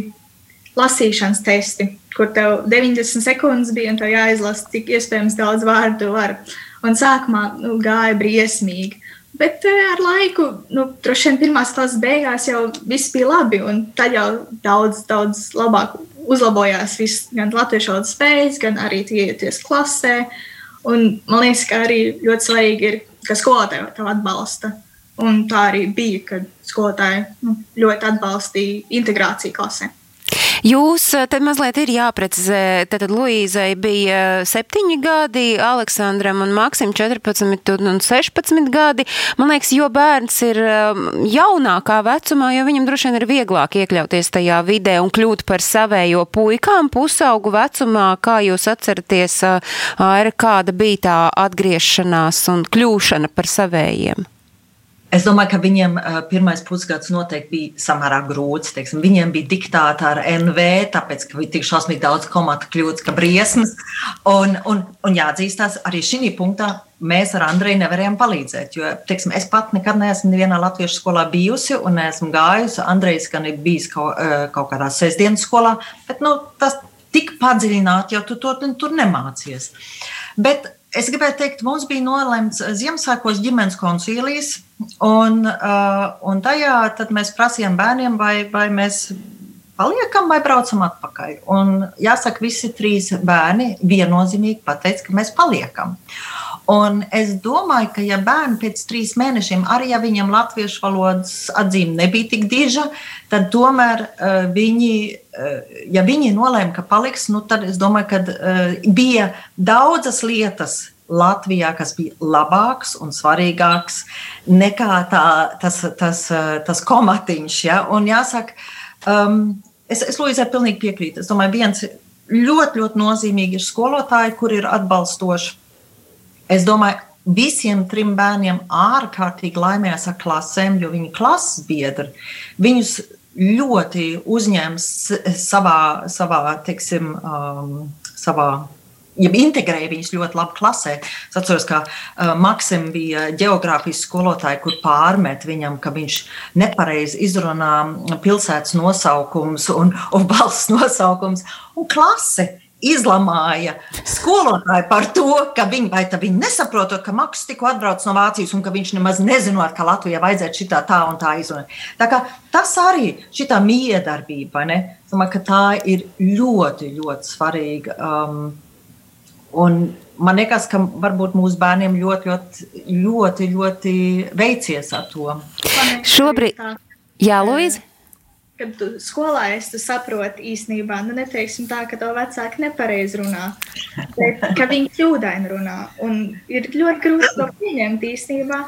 lasīšanas testi, kur tev 90 sekundes bija un tev jāizlasa, cik iespējams daudz vārdu var. Un sākumā nu, gāja briesmīgi. Bet eh, ar laiku, nu, droši vien pirmās klases beigās jau viss bija labi, un tad jau daudz, daudz labāk uzlabojās viss, gan latviešu valodas spējas, gan arī ieties klasē. Un man liekas, ka arī ļoti svarīgi ir, ka skolotāji tev atbalsta. Un tā arī bija, kad skolotāji nu, ļoti atbalstīja integrāciju klasē. Jūs eh, te mazliet ir jāprecizē, tad Luīzai bija septiņi gadi, Aleksandram un Maksim 14 un 16 gadi. Man liekas, jo bērns ir um, jaunākā vecumā, jo viņam droši vien ir vieglāk iekļauties tajā vidē un kļūt par savējo puikām pusaugu vecumā. Kā jūs atceraties, Aira, kāda bija tā atgriešanās un kļūšana par savējiem? Es domāju, ka viņiem uh, pirmais pusgads noteikti bija samērā grūts. Teiksim. Viņiem bija diktāta ar NV, tāpēc, ka bija tik šausmīgi daudz komatu kļūdas, ka briesmas. Un, un, un jāatzīstās, arī šī punktā mēs ar Andreju nevarējām palīdzēt. Jo, teiksim, es pat nekad neesmu nevienā latviešu skolā bijusi un neesmu gājusi. Andrejs gan ir bijis kaut, kaut kādā sestdienas skolā, bet nu, tas tik padziļināti jau tu to tur nemācies. Bet es gribēju teikt, mums bija nolemts Ziemassvētkos ģimenes koncīlijas Un, uh, un tajā mēs prasījām bērniem, vai, vai mēs paliekam vai braucam atpakaļ. Un jāsaka, visi trīs bērni viennozīmīgi pateica, ka mēs paliekam. Un es domāju, ka, ja bērni pēc trīs mēnešiem, arī ja viņam latviešu valodas atzīme nebija tik diža, tad tomēr uh, viņi, uh, ja viņi nolēma, ka paliks, nu, tad es domāju, ka uh, bija daudzas lietas, Latvijā, kas bija labāks un svarīgāks nekā tā, tas, tas, tas komatiņš. Ja? Un jāsaka, um, es, es Lūdzu, pilnīgi piekrītu. Es domāju, viens ļoti, ļoti nozīmīgi ir skolotāji, kur ir atbalstoši. Es domāju, visiem trim bērniem ārkārtīgi laimējās ar klasēm, jo viņi klases biedri viņus ļoti uzņēma savā, savā, teiksim, um, savā ja integrēja viņus ļoti labi klasē. Es atceros, ka uh, Maksim bija geogrāfijas skolotāja, kur pārmet viņam, ka viņš nepareizi izrunā pilsētas nosaukums un, un valsts nosaukums un klase izlamāja skolotāju par to, ka viņi, viņi nesaprotot, ka Maks tikko atbrauc no Vācijas un ka viņš nemaz nezinot, ka Latvijā vajadzētu šitā tā un tā izrunāt. Tā kā tas arī šitā miedarbība, ne? Domāju, tā ir ļoti, ļoti svarīga. Um, Un man liekas, ka varbūt mūsu bērniem ļoti, ļoti, ļoti, ļoti veicies ar to. Šobrīd, jā, Lūdzu. Kad tu skolā esi, tu saproti īstenībā, nu, neteiksim tā, ka to vecāki nepareizi runā, bet ka viņi kļūdaini runā. Un ir ļoti grūti to pieņemt īstenībā,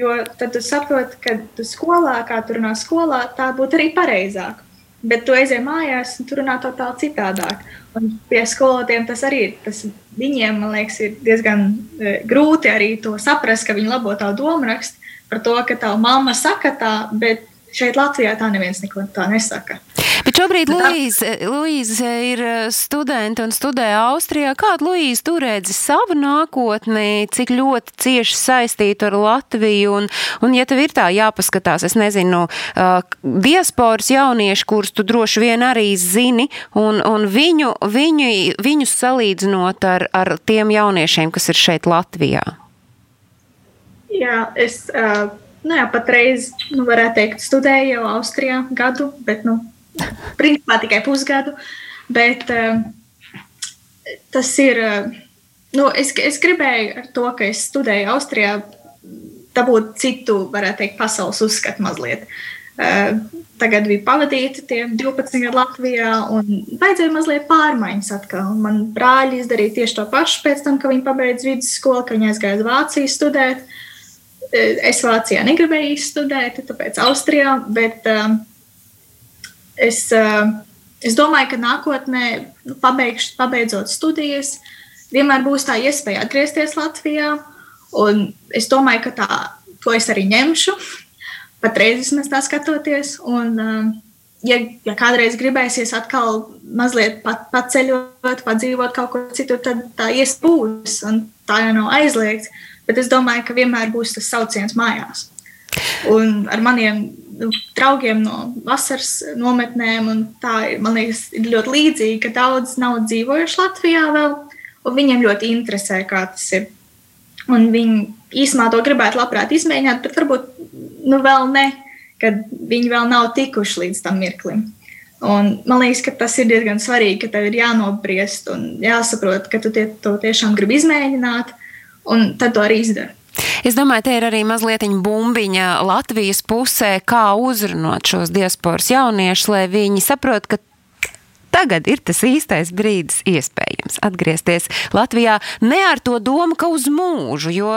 jo tad tu saproti, ka tu skolā, kā tu runā skolā, tā būtu arī pareizāk. Bet tu aizej mājās un tur runā totāli citādāk. Un pie skolotājiem tas arī tas viņiem, man liekas, ir diezgan e, grūti arī to saprast, ka viņi labo tavu domu rakstu par to, ka tava mamma saka tā, bet šeit Latvijā tā neviens neko tā nesaka. Bet šobrīd Luīza ir eh, studente un studē Austrijā. Kādu Luīza tu redzi savu nākotni, cik ļoti cieši saistītu ar Latviju? Un, un ja tev ir tā jāpaskatās, es nezinu, uh, diasporas jaunieši, kurus tu droši vien arī zini, un, un viņu, viņu, viņus salīdzinot ar, ar tiem jauniešiem, kas ir šeit Latvijā. Jā, es. Uh... Nu jā, patreiz, nu, varētu teikt, studēju jau Austrijā gadu, bet, nu, principā tikai pusgadu. Bet uh, tas ir. Uh, nu, es, es gribēju ar to, ka es studēju Austrijā, dabūt citu, varētu teikt, pasaules uzskatu mazliet. Uh, tagad bija pavadīti tie 12 gadi Latvijā, un vajadzēja mazliet pārmaiņas atkal. Un man brāļi izdarīja tieši to pašu pēc tam, kad viņi pabeidza vidusskolu, ka viņi aizgāja uz Vāciju studēt. Es Vācijā negribēju studēt, tāpēc Austrijā, bet uh, es, eh, es domāju, ka nākotnē, nu, pabeigš, pabeidzot studijas, vienmēr būs tā iespēja atgriezties Latvijā. Un es domāju, ka tā, to es arī ņemšu. Patreiz vismaz tā skatoties. Un, eh, ja, ja kādreiz gribēsies atkal mazliet pat, paceļot, padzīvot kaut kur citur, tad tā iespūs. Tā jau nav aizliegts. Bet es domāju, ka vienmēr būs tas sauciens mājās. Un ar maniem nu, draugiem no vasaras nometnēm. Tā ir, man liekas, ir ļoti līdzīgi, ka daudz nav dzīvojuši Latvijā vēl, un viņiem ļoti interesē, kā tas ir. Un viņi īsumā to gribētu labprāt izmēģināt, bet varbūt nu, vēl ne, kad viņi vēl nav tikuši līdz tam mirklim. Un man liekas, ka tas ir diezgan svarīgi, ka tev ir jānobriest un jāsaprot, ka tu tie, to tiešām gribi izmēģināt, un tad to arī izdara. Es domāju, te ir arī mazliet bumbiņa Latvijas pusē, kā uzrunāt šos diasporas jauniešus, lai viņi saprot, ka tagad ir tas īstais brīdis iespējams atgriezties Latvijā ne ar to domu, ka uz mūžu, jo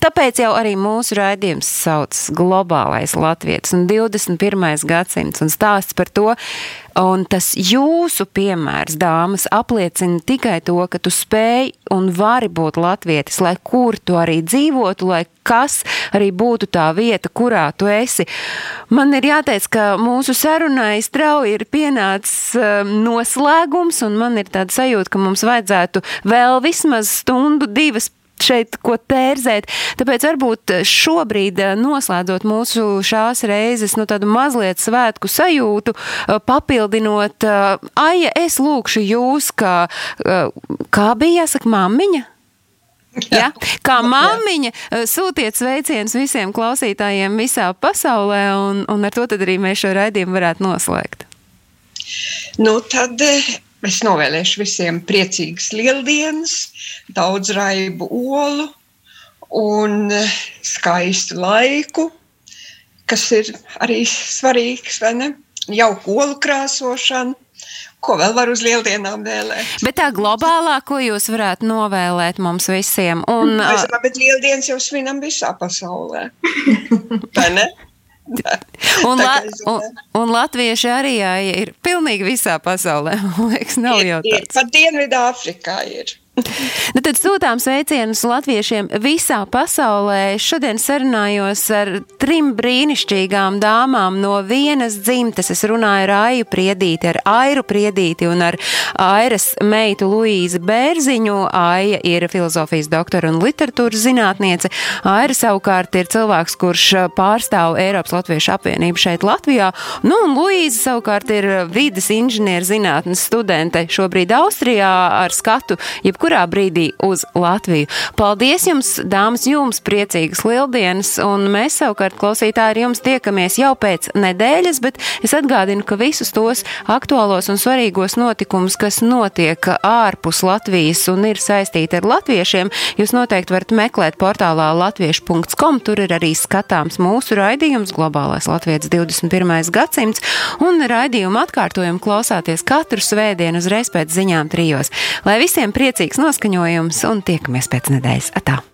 Tāpēc jau arī mūsu raidījums sauc globālais latvietis un 21. gadsimts un stāsts par to, un tas jūsu piemērs, dāmas, apliecina tikai to, ka tu spēj un vari būt latvietis, lai kur tu arī dzīvotu, lai kas arī būtu tā vieta, kurā tu esi. Man ir jāteic, ka mūsu sarunai strauji ir pienācis um, noslēgums, un man ir tāda sajūta, ka mums vajadzētu vēl vismaz stundu, divas šeit ko tērzēt. Tāpēc varbūt šobrīd, eh, noslēdzot mūsu šās reizes, nu tādu mazliet svētku sajūtu, eh, papildinot, eh, Aija, es lūkšu jūs, kā, kā bija jāsaka, mammiņa? Ja? Kā māmiņa, sūtiet sveicienus visiem klausītājiem visā pasaulē, un, un ar to arī mēs šo raidījumu varētu noslēgt. Nu, tad Es novēlēšu visiem priecīgas lieldienas, daudz raibu olu un skaistu laiku, kas ir arī svarīgs, vai ne? Jauku olu krāsošanu. Ko vēl var uz lieldienām vēlēt? Bet tā globālā, ko jūs varētu novēlēt mums visiem? Un, Mēs, bet lieldienas jau svinam visā pasaulē. Vai ne? Un, la, un, un latvieši arī jā, ir pilnīgi visā pasaulē. Man liekas, nav ir, jau tāds. Ir, pat Dienvidā Afrikā ir. Nu, tad sūtām sveicienus latviešiem visā pasaulē. Šodien sarunājos ar trim brīnišķīgām dāmām no vienas dzimtes. Es runāju ar Aiju Priedīti, ar Airu Priedīti un ar Airas meitu Luīzi Bērziņu. Aija ir filozofijas doktora un literatūras zinātniece. Aira savukārt ir cilvēks, kurš pārstāv Eiropas Latviešu apvienību šeit Latvijā. Nu, un Luīza savukārt ir vides inženieru zinātnes studente šobrīd Austrijā ar skatu jebkurā brīdī uz Latviju. Paldies jums, dāmas, jums priecīgas lieldienas, un mēs savukārt klausītāji ar jums tiekamies jau pēc nedēļas, bet es atgādinu, ka visus tos aktuālos un svarīgos notikumus, kas notiek ārpus Latvijas un ir saistīti ar latviešiem, jūs noteikti varat meklēt portālā latviešu.com. Tur ir arī skatāms mūsu raidījums Globālais Latvijas 21. gadsimts, un raidījumu atkārtojumu klausāties katru svētdienu uzreiz pēc ziņām trijos. Lai visiem priecīgs noskaņojums un tiekamies pēc nedēļas. Atā!